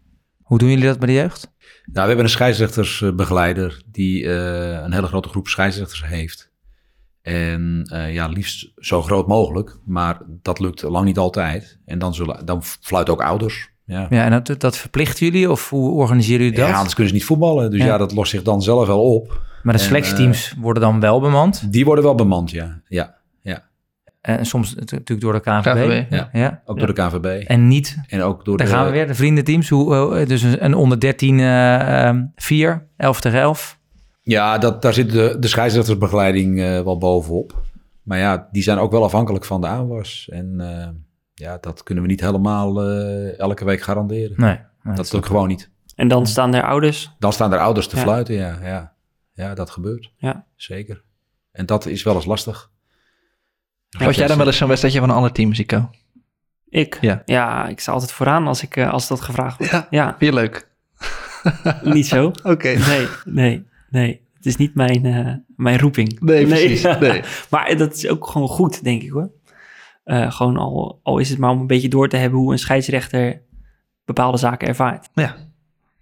Hoe doen jullie dat bij de jeugd? Nou, we hebben een scheidsrechtersbegeleider die eh, een hele grote groep scheidsrechters heeft. En eh, ja, liefst zo groot mogelijk, maar dat lukt lang niet altijd. En dan, zullen, dan fluiten ook ouders. Ja. Ja, en dat, dat verplichten jullie of hoe organiseren jullie dat? Ja, anders kunnen ze niet voetballen. Dus Ja. ja, dat lost zich dan zelf wel op. maar de en, selectieteams worden dan wel bemand. Die worden wel bemand, ja. Ja, En soms natu- natuurlijk door de KNVB. KNVB, ja. Ja. ook door de KNVB. En niet, En ook door daar de... gaan we weer, de vriendenteams. Hoe, eh, dus een, onder 13 eh, ehm, 4, 11 tegen 11. Ja, dat, daar zit de, de scheidsrechtersbegeleiding eh, wel bovenop. Maar ja, die zijn ook wel afhankelijk van de aanwas. En eh, ja, dat kunnen we niet helemaal eh, elke week garanderen. Nee. nee, dat lukt gewoon niet. En dan staan er ouders. Dan staan er ouders te Ja. fluiten, ja. ja. Ja, dat gebeurt. Ja. Zeker. En dat is wel eens lastig. Had jij dan wel eens zo'n wedstrijdje van een ander team, Zico? Ik? Ja. ik sta altijd vooraan als, ik, eh, als dat gevraagd wordt. Ja. Ja, Vind je leuk? niet zo. Oké. Nee, nee, nee. Het is niet mijn, eh, mijn roeping. Nee, precies. Nee. maar dat is ook gewoon goed, denk ik hoor. Eh, gewoon al, al is het maar om een beetje door te hebben hoe een scheidsrechter bepaalde zaken ervaart.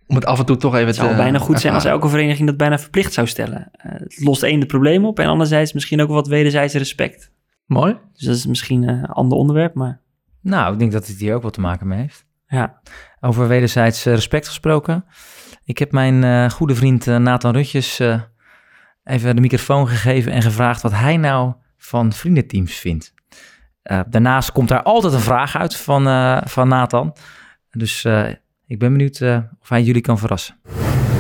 Om het af en toe toch even Het zou te bijna goed zijn als elke vereniging dat bijna verplicht zou stellen. Eh, het lost één het probleem op en anderzijds misschien ook wat wederzijds respect. Mooi. Dus dat is misschien eh, een ander onderwerp, maar Nou, ik denk dat het hier ook wat te maken mee heeft. ja. Over wederzijds eh, respect gesproken. Ik heb mijn eh, goede vriend Nathan Rutjes eh, even de microfoon gegeven en gevraagd wat hij nou van vriendenteams vindt. Eh, daarnaast komt daar altijd een vraag uit van, eh, van Nathan. Dus eh, ik ben benieuwd eh, of hij jullie kan verrassen.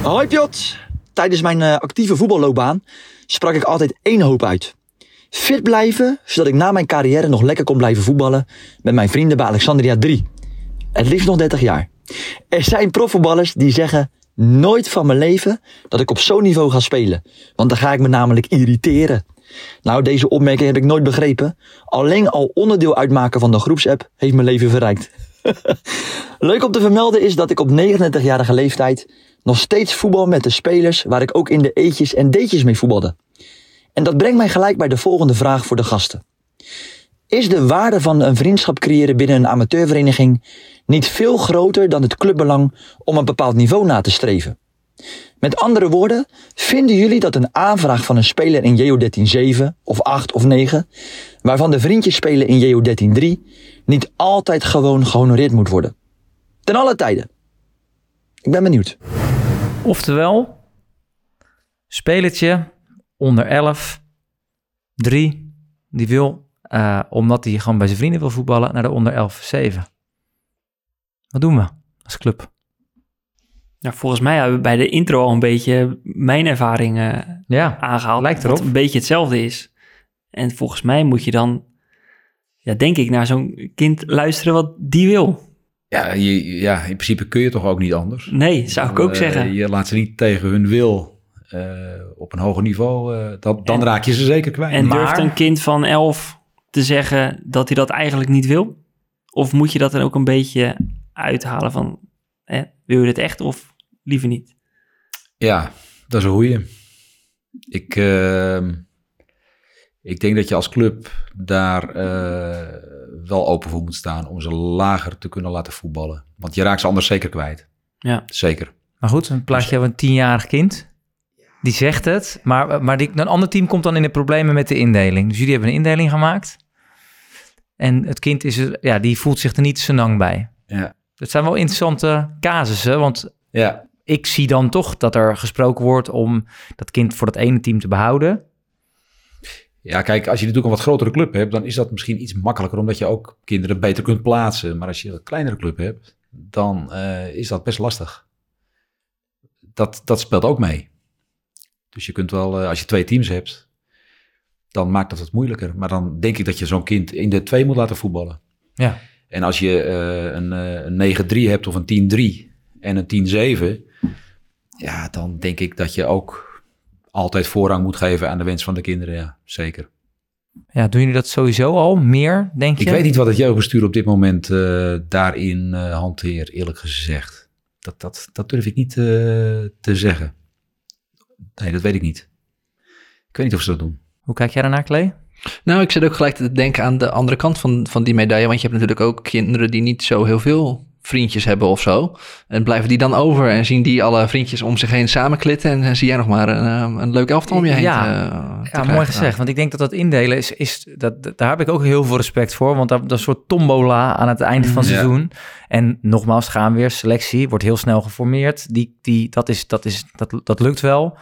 Hoi Piot! Tijdens mijn eh, actieve voetballoopbaan sprak ik altijd één hoop uit. Fit blijven, zodat ik na mijn carrière nog lekker kon blijven voetballen met mijn vrienden bij Alexandria 3. Het liefst nog 30 jaar. Er zijn profvoetballers die zeggen nooit van mijn leven dat ik op zo'n niveau ga spelen. Want dan ga ik me namelijk irriteren. Nou, deze opmerking heb ik nooit begrepen. Alleen al onderdeel uitmaken van de groepsapp heeft mijn leven verrijkt. Leuk om te vermelden is dat ik op 39-jarige leeftijd nog steeds voetbal met de spelers waar ik ook in de eetjes en deetjes mee voetbalde. En dat brengt mij gelijk bij de volgende vraag voor de gasten. Is de waarde van een vriendschap creëren binnen een amateurvereniging niet veel groter dan het clubbelang om een bepaald niveau na te streven? Met andere woorden, vinden jullie dat een aanvraag van een speler in JO 13.7 of 8 of 9, waarvan de vriendjes spelen in JO 13.3, niet altijd gewoon gehonoreerd moet worden? Ten alle tijden. Ik ben benieuwd. Oftewel, spelertje onder 11, 3, die wil, eh, omdat hij gewoon bij zijn vrienden wil voetballen, naar de onder 11, 7. Wat doen we als club? Nou, volgens mij hebben we bij de intro al een beetje mijn ervaring eh, Ja, aangehaald. Lijkt wat erop. een beetje hetzelfde is. En volgens mij moet je dan, ja, denk ik, naar zo'n kind luisteren wat die wil. Ja, je, ja, in principe kun je toch ook niet anders. Nee, zou ik ook Eh, zeggen. Je laat ze niet tegen hun wil op een hoger niveau. eh, dan En- raak je ze zeker kwijt. En maar- durft een kind van 11 te zeggen dat hij dat eigenlijk niet wil? Of moet je dat dan ook een beetje uithalen van, hè, wil je dit echt of liever niet? Ja, dat is een goeie. Ik, ehm, ik denk dat je als club daar eh, wel open voor moet staan om ze lager te kunnen laten voetballen. Want je raakt ze anders zeker kwijt. Ja. Zeker. maar goed, een plaatje van een tienjarig kind. Die zegt het, maar, maar die, een ander team komt dan in de problemen met de indeling. Dus jullie hebben een indeling gemaakt. En het kind is er, ja, die voelt zich er niet senang bij. Ja. Dat zijn wel interessante casussen, want Ja, ik zie dan toch dat er gesproken wordt om dat kind voor dat ene team te behouden. Ja, kijk, als je natuurlijk een wat grotere club hebt, dan is dat misschien iets makkelijker, omdat je ook kinderen beter kunt plaatsen. Maar als je een kleinere club hebt, dan eh, is dat best lastig. Dat, dat speelt ook mee. Dus je kunt wel, eh, als je twee teams hebt, dan maakt dat het moeilijker. Maar dan denk ik dat je zo'n kind in de twee moet laten voetballen. Ja. En als je eh, een, eh, een 9-3 hebt of een 10-3 en een 10-7, ja, dan denk ik dat je ook altijd voorrang moet geven aan de wens van de kinderen. Ja, zeker. Ja, doen jullie dat sowieso al meer, denk je? Ik weet niet wat het jeugdbestuur op dit moment daarin hanteert, eerlijk gezegd. Dat, dat, dat durf ik niet te zeggen. Nee, dat weet ik niet. Ik weet niet of ze dat doen. Hoe kijk jij daarnaar, Klee? Nou, ik zit ook gelijk te denken aan de andere kant van, van die medaille. Want je hebt natuurlijk ook kinderen die niet zo heel veel vriendjes hebben of zo. En blijven die dan over en zien die alle vriendjes om zich heen samenklitten. En dan zie jij nog maar een, eh, een leuk elftal om je heen Ja. te- te Ja, krijgen. mooi gezegd. Want ik denk dat dat indelen is, is dat, daar heb ik ook heel veel respect voor. Want dat, dat is een soort tombola aan het einde van het Ja. seizoen. En nogmaals, gaan weer selectie, wordt heel snel geformeerd. Die, die, dat, is, dat, is, dat, dat lukt wel.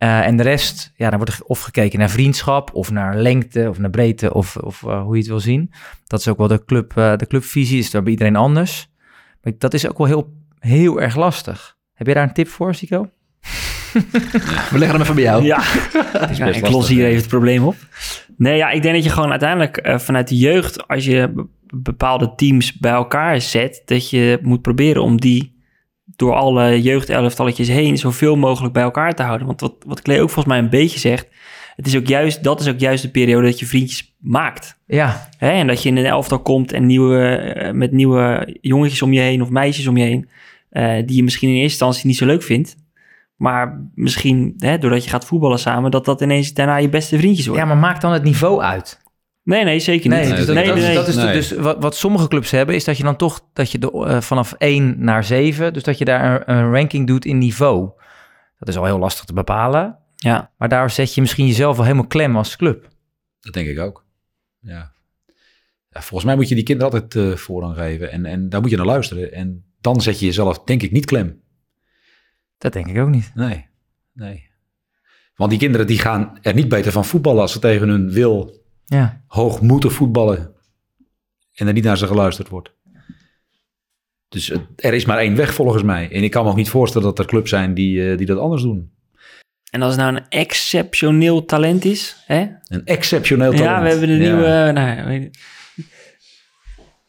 Eh, en de rest, ja, dan wordt er of gekeken naar vriendschap, of naar lengte, of naar breedte, of, of eh, hoe je het wil zien. Dat is ook wel de, club, eh, de clubvisie, is daar bij iedereen anders. Maar dat is ook wel heel, heel erg lastig. Heb je daar een tip voor, Sico? We leggen hem even bij jou. Ja, ja ik los hier even het probleem op. Nee, ja, ik denk dat je gewoon uiteindelijk vanuit de jeugd, als je be- bepaalde teams bij elkaar zet, dat je moet proberen om die door alle jeugdelftalletjes heen zoveel mogelijk bij elkaar te houden. Want wat, wat Klee ook volgens mij een beetje zegt, het is ook juist, dat is ook juist de periode dat je vriendjes maakt. Ja, Hè? En dat je in een elftal komt en nieuwe, eh, met nieuwe jongetjes om je heen of meisjes om je heen, eh, die je misschien in eerste instantie niet zo leuk vindt. Maar misschien, hè, doordat je gaat voetballen samen, dat dat ineens daarna je beste vriendjes worden. ja, maar maak dan het niveau uit. Nee, nee, zeker Nee, niet. dus dat, nee, dat, nee, is- nee. dat is dus wat, wat sommige clubs hebben, is dat je dan toch dat je de, eh, vanaf 1 naar 7, dus dat je daar een, een ranking doet in niveau. Dat is al heel lastig te bepalen, Ja, maar daar zet je misschien jezelf wel helemaal klem als club. Dat denk ik ook. Ja. ja volgens mij moet je die kinderen altijd eh, voorrang geven. En, en daar moet je naar luisteren. En dan zet je jezelf, denk ik, niet klem. Dat denk ik ook niet. Nee, nee. Want die kinderen die gaan er niet beter van voetballen als ze tegen hun wil Ja, hoog moeten voetballen. En er niet naar ze geluisterd wordt. Dus het- er is maar één weg volgens mij. En ik kan me ook niet voorstellen dat er clubs zijn die, eh, die dat anders doen. en als het nou een exceptioneel talent is, hè? Een exceptioneel talent. Ja, we hebben een Ja. nieuwe, nou, weet ik-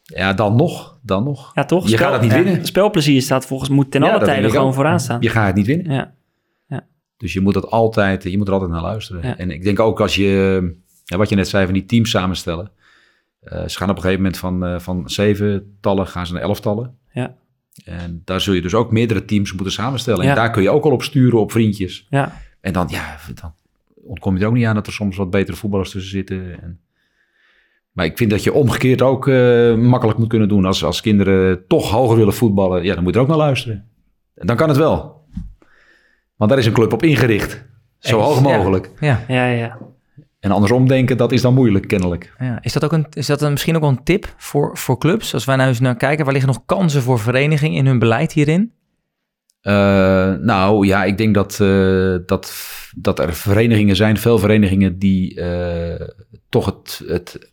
Ja, dan nog. Dan nog. ja toch? Je gaat het niet ja, winnen. Spelplezier staat volgens moet ten Ja, alle tijden gewoon ook. vooraan staan. Je gaat het niet winnen. Ja, Dus je moet, dat altijd, je moet er altijd naar luisteren. Ja. En ik denk ook als je, ja, wat je net zei van die teams samenstellen. eh, ze gaan op een gegeven moment van, eh, van zeventallen gaan ze naar elftallen. Ja. En daar zul je dus ook meerdere teams moeten samenstellen. Ja. En daar kun je ook al op sturen op vriendjes. ja. En dan, ja, dan ontkom je er ook niet aan dat er soms wat betere voetballers tussen zitten. En Maar ik vind dat je omgekeerd ook eh, makkelijk moet kunnen doen. Als, als kinderen toch hoger willen voetballen, ja, dan moet je er ook naar luisteren. En dan kan het wel. Want daar is een club op ingericht. Zo hoog ja. mogelijk. Ja. Ja, ja. En andersom denken, dat is dan moeilijk, kennelijk. Ja, is dat, ook een, is dat een, misschien ook wel een tip voor, voor clubs? Als wij nou eens naar kijken, waar liggen nog kansen voor verenigingen in hun beleid hierin? Eh, nou ja, ik denk dat, eh, dat, dat er verenigingen zijn, veel verenigingen die eh, toch het, het,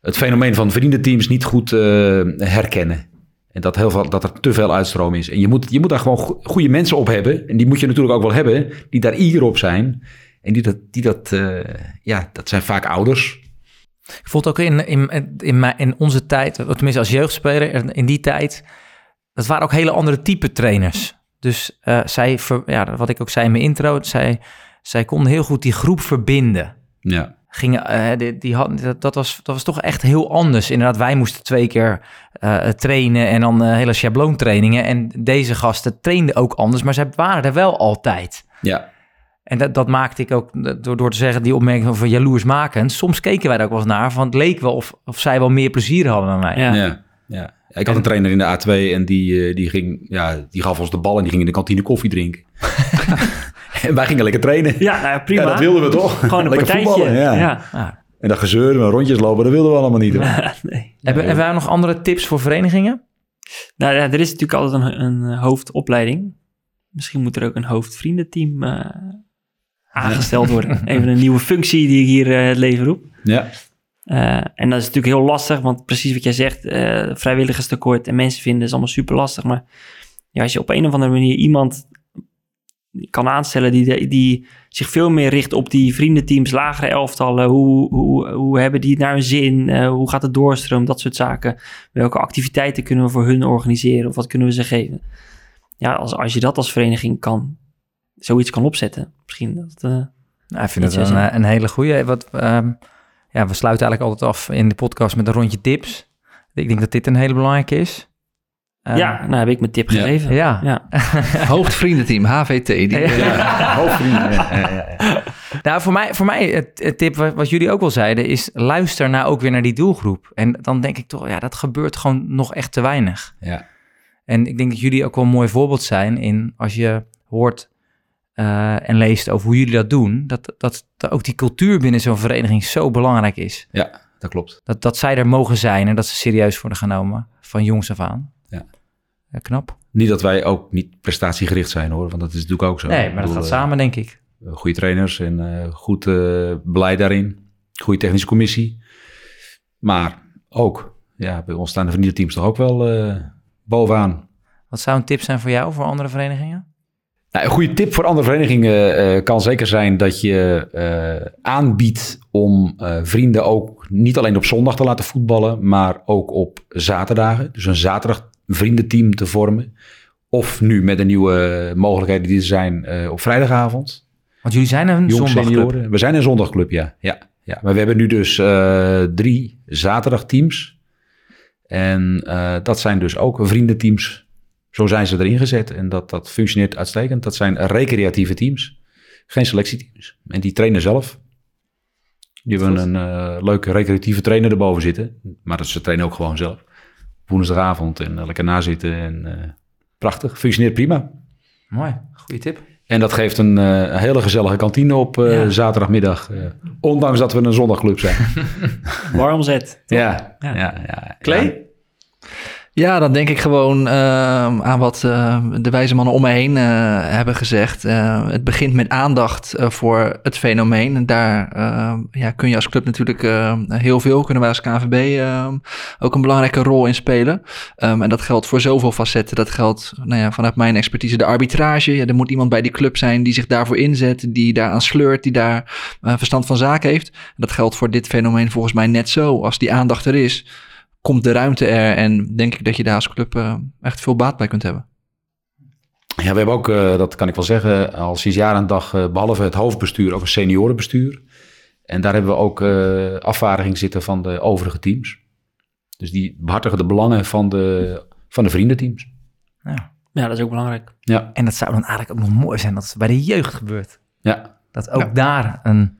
het fenomeen van vriendenteams niet goed herkennen. En dat, heel veel, dat er te veel uitstroom is. En je moet, je moet daar gewoon go- goede mensen op hebben. En die moet je natuurlijk ook wel hebben, die daar ier op zijn. En die dat, die dat eh, ja, dat zijn vaak ouders. Ik vond ook in, in, in, mijn, in onze tijd, tenminste als jeugdspeler, in die tijd, dat waren ook hele andere type trainers. Dus eh, zij, ver- ja, wat ik ook zei in mijn intro, zij, zij konden heel goed die groep verbinden. Ja, Gingen, eh, die, die had, dat, dat, was, dat was toch echt heel anders. Inderdaad, wij moesten twee keer trainen en dan hele schabloontrainingen. En deze gasten trainden ook anders, maar zij waren er wel altijd. ja. En dat, dat maakte ik ook door, door te zeggen, die opmerking over jaloersmakend. Soms keken wij er ook wel eens naar, van het leek wel of, of zij wel meer plezier hadden dan wij. Ja. Ja. Ja. Ja, Ik had een trainer in de A2 en die, eh, die, ging, ja, die gaf ons de bal en die ging in de kantine koffie drinken. en wij gingen lekker trainen. Ja, nou ja, prima. Ja, dat wilden we toch? Gewoon een lekker partijtje. voetballen, ja. ja. En dat gezeur en rondjes lopen, dat wilden we allemaal niet. Hoor. nee. hebben, hebben wij nog andere tips voor verenigingen? Nou ja, er is natuurlijk altijd een, een hoofdopleiding. Misschien moet er ook een hoofdvriendenteam eh, aangesteld worden. Even een nieuwe functie die ik hier eh, het leven roep. Ja, Eh, en dat is natuurlijk heel lastig, want precies wat jij zegt, eh vrijwilligerstekort en mensen vinden is allemaal super lastig. Maar ja, als je op een of andere manier iemand kan aanstellen die, die zich veel meer richt op die vriendenteams, lagere elftallen, hoe, hoe, hoe hebben die het naar hun zin, Eh, hoe gaat het doorstroom, dat soort zaken. Welke activiteiten kunnen we voor hun organiseren of wat kunnen we ze geven? Ja, als, als je dat als vereniging kan, zoiets kan opzetten, misschien dat... eh, Nou, ik vind het een, een hele goede. Wat, ehm, ja, we sluiten eigenlijk altijd af in de podcast met een rondje tips. Ik denk dat dit een hele belangrijke is. Ehm, ja, nou heb ik mijn tip Ja. gegeven. Ja. ja. Hoofdvriendenteam, HVT. Die, Ja. hoofdvrienden. Ja, ja, ja, ja. Nou, voor mij, voor mij het, het tip wat, wat jullie ook wel zeiden, is luister nou ook weer naar die doelgroep. En dan denk ik toch, ja, dat gebeurt gewoon nog echt te weinig. Ja. En ik denk dat jullie ook wel een mooi voorbeeld zijn in als je hoort eh, en leest over hoe jullie dat doen, dat, dat, dat ook die cultuur binnen zo'n vereniging zo belangrijk is. ja, dat klopt. Dat, dat zij er mogen zijn en dat ze serieus worden genomen van jongs af aan. Ja. Ja, knap. Niet dat wij ook niet prestatiegericht zijn hoor, want dat is natuurlijk ook zo. Nee, maar dat gaat eh, samen, denk ik. Goede trainers en eh, goed eh, beleid daarin. Goede technische commissie. Maar ook, ja, bij ons staan de vriendenteams toch ook wel eh, bovenaan. Wat zou een tip zijn voor jou, voor andere verenigingen? Nou, een goede tip voor andere verenigingen eh, kan zeker zijn dat je eh, aanbiedt om eh, vrienden ook niet alleen op zondag te laten voetballen, maar ook op zaterdagen. Dus een zaterdag vriendenteam te vormen. Of nu met de nieuwe mogelijkheden die er zijn eh, op vrijdagavond. Want jullie zijn een Jong zondagclub. senioren. We zijn een zondagclub, ja. ja, ja. Maar we hebben nu dus eh, drie zaterdagteams. En eh, dat zijn dus ook vriendenteams. Zo zijn ze erin gezet. En dat, dat functioneert uitstekend. Dat zijn recreatieve teams. Geen selectieteams. En die trainen zelf. Die hebben een eh, leuke recreatieve trainer erboven zitten. Maar dat, ze trainen ook gewoon zelf. Woensdagavond en eh, lekker nazitten. En eh, prachtig. Functioneert prima. Mooi, goede tip. En dat geeft een hele gezellige kantine op Ja. zaterdagmiddag. ondanks dat we een zondagclub zijn. Warm zet. ja, ja, Ja. ja, Klee? Ja, dan denk ik gewoon ehm, aan wat eh, de wijze mannen om me heen eh, hebben gezegd. Eh, het begint met aandacht eh, voor het fenomeen. En daar ehm, ja, kun je als club natuurlijk heel veel, kunnen wij als KNVB ehm, ook een belangrijke rol in spelen. Ehm, en dat geldt voor zoveel facetten. Dat geldt nou ja, vanuit mijn expertise de arbitrage. Ja, er moet iemand bij die club zijn die zich daarvoor inzet, die daaraan sleurt, die daar eh, verstand van zaken heeft. Dat geldt voor dit fenomeen volgens mij net zo. Als die aandacht er is, komt de ruimte er en denk ik dat je daar als club eh, echt veel baat bij kunt hebben. Ja, we hebben ook, eh, dat kan ik wel zeggen, al sinds jaar en dag, eh, behalve het hoofdbestuur, ook een seniorenbestuur. En daar hebben we ook eh afvaardiging zitten van de overige teams. Dus die behartigen de belangen van de, van de vriendenteams. Ja. Ja, dat is ook belangrijk. Ja, En dat zou dan eigenlijk ook nog mooi zijn dat het bij de jeugd gebeurt. ja, Dat ook daar een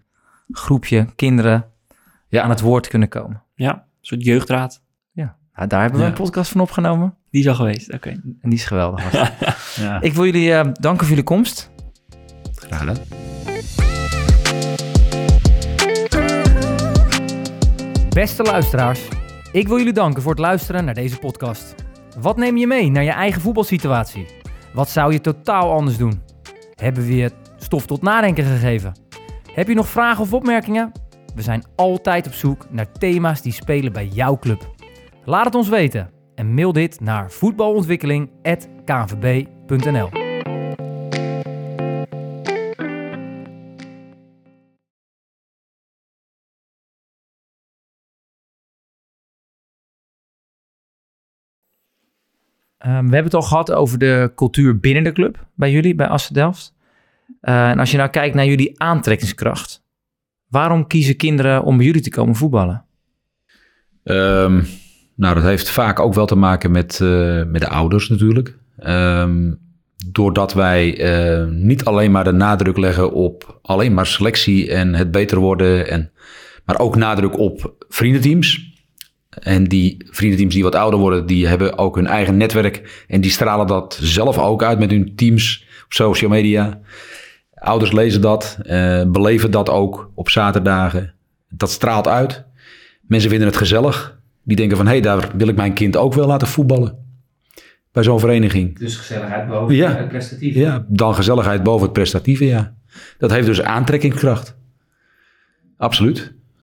groepje kinderen Ja. aan het woord kunnen komen. Ja, een soort jeugdraad. Ja, nou, daar hebben we Ja. een podcast van opgenomen. Die is al geweest, oké. En die is geweldig. Ja. Ik wil jullie eh, danken voor jullie komst. Graag gedaan. Beste luisteraars, ik wil jullie danken voor het luisteren naar deze podcast. Wat neem je mee naar je eigen voetbalsituatie? Wat zou je totaal anders doen? Hebben we je stof tot nadenken gegeven? Heb je nog vragen of opmerkingen? We zijn altijd op zoek naar thema's die spelen bij jouw club. Laat het ons weten en mail dit naar voetbalontwikkeling.knvb.nl Ehm, we hebben het al gehad over de cultuur binnen de club bij jullie, bij Assen Delft. Eh, en als je nou kijkt naar jullie aantrekkingskracht, waarom kiezen kinderen om bij jullie te komen voetballen? Ehm, nou, dat heeft vaak ook wel te maken met, eh, met de ouders natuurlijk. Ehm, doordat wij eh, niet alleen maar de nadruk leggen op alleen maar selectie en het beter worden, en, maar ook nadruk op vriendenteams. En die vriendenteams die wat ouder worden, die hebben ook hun eigen netwerk en die stralen dat zelf ook uit met hun teams op social media. Ouders lezen dat, eh, beleven dat ook op zaterdagen. Dat straalt uit. Mensen vinden het gezellig. Die denken van, hé, hey, daar wil ik mijn kind ook wel laten voetballen. Bij zo'n vereniging. Dus gezelligheid boven Ja. het prestatief. Ja, dan gezelligheid boven het prestatieve, ja. Dat heeft dus aantrekkingskracht. Absoluut.